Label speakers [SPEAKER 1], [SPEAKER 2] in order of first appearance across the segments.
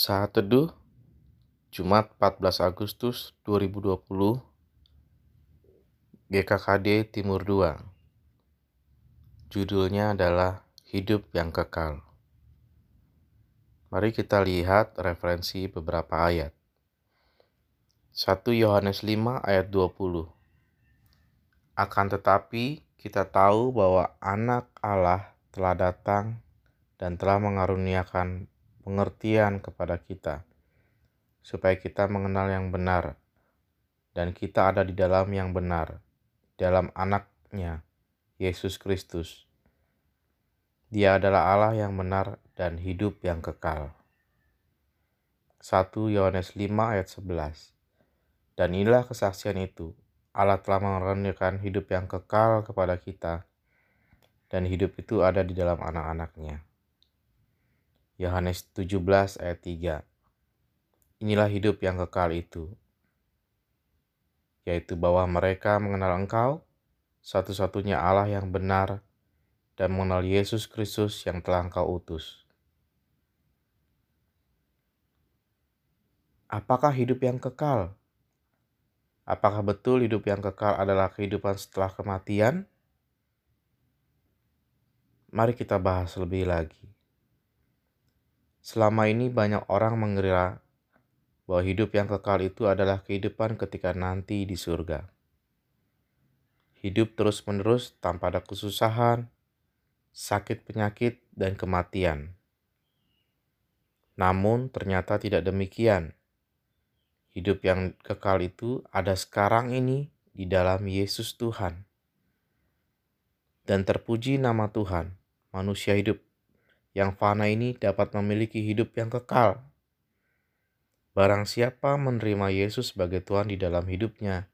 [SPEAKER 1] Saat Teduh Jumat 14 Agustus 2020 GKKD Timur 2 Judulnya adalah Hidup yang Kekal. Mari kita lihat referensi beberapa ayat. 1 Yohanes 5 ayat 20 Akan tetapi kita tahu bahwa anak Allah telah datang dan telah mengaruniakan pengertian kepada kita, supaya kita mengenal yang benar, dan kita ada di dalam yang benar, dalam anaknya, Yesus Kristus. Dia adalah Allah yang benar dan hidup yang kekal. 1 Yohanes 5 ayat 11 Dan inilah kesaksian itu, Allah telah mengaruniakan hidup yang kekal kepada kita, dan hidup itu ada di dalam anak-anaknya. Yohanes 17 ayat 3 Inilah hidup yang kekal itu, yaitu bahwa mereka mengenal Engkau, satu-satunya Allah yang benar, dan mengenal Yesus Kristus yang telah Engkau utus. Apakah hidup yang kekal? Apakah betul hidup yang kekal adalah kehidupan setelah kematian? Mari kita bahas lebih lagi. Selama ini banyak orang mengira bahwa hidup yang kekal itu adalah kehidupan ketika nanti di surga. Hidup terus-menerus tanpa ada kesusahan, sakit penyakit, dan kematian. Namun ternyata tidak demikian. Hidup yang kekal itu ada sekarang ini di dalam Yesus Tuhan. Dan terpuji nama Tuhan, manusia hidup yang fana ini dapat memiliki hidup yang kekal. Barang siapa menerima Yesus sebagai Tuhan di dalam hidupnya,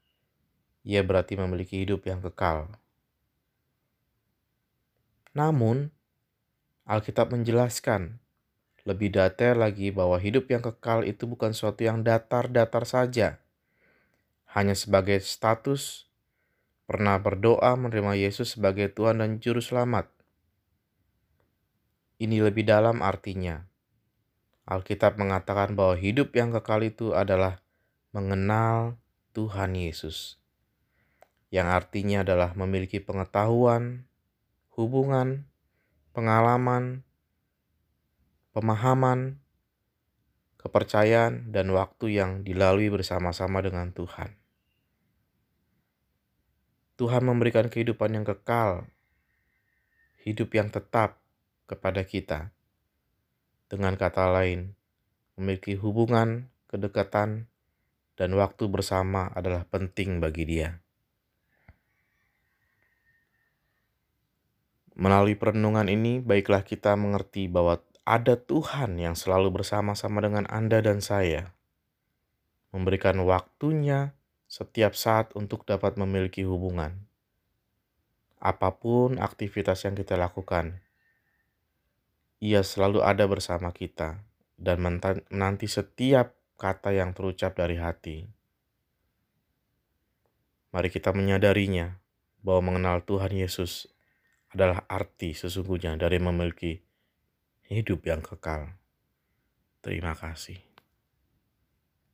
[SPEAKER 1] ia berarti memiliki hidup yang kekal. Namun, Alkitab menjelaskan lebih detail lagi bahwa hidup yang kekal itu bukan suatu yang datar-datar saja, hanya sebagai status pernah berdoa menerima Yesus sebagai Tuhan dan Juru Selamat. Ini lebih dalam artinya. Alkitab mengatakan bahwa hidup yang kekal itu adalah mengenal Tuhan Yesus, yang artinya adalah memiliki pengetahuan, hubungan, pengalaman, pemahaman, kepercayaan, dan waktu yang dilalui bersama-sama dengan Tuhan. Tuhan memberikan kehidupan yang kekal, hidup yang tetap, kepada kita. Dengan kata lain, memiliki hubungan, kedekatan, dan waktu bersama adalah penting bagi dia. Melalui perenungan ini, baiklah kita mengerti bahwa ada Tuhan yang selalu bersama-sama dengan Anda dan saya, memberikan waktunya setiap saat untuk dapat memiliki hubungan. Apa pun aktivitas yang kita lakukan, ia selalu ada bersama kita dan menanti setiap kata yang terucap dari hati. Mari kita menyadarinya bahwa mengenal Tuhan Yesus adalah arti sesungguhnya dari memiliki hidup yang kekal. Terima kasih.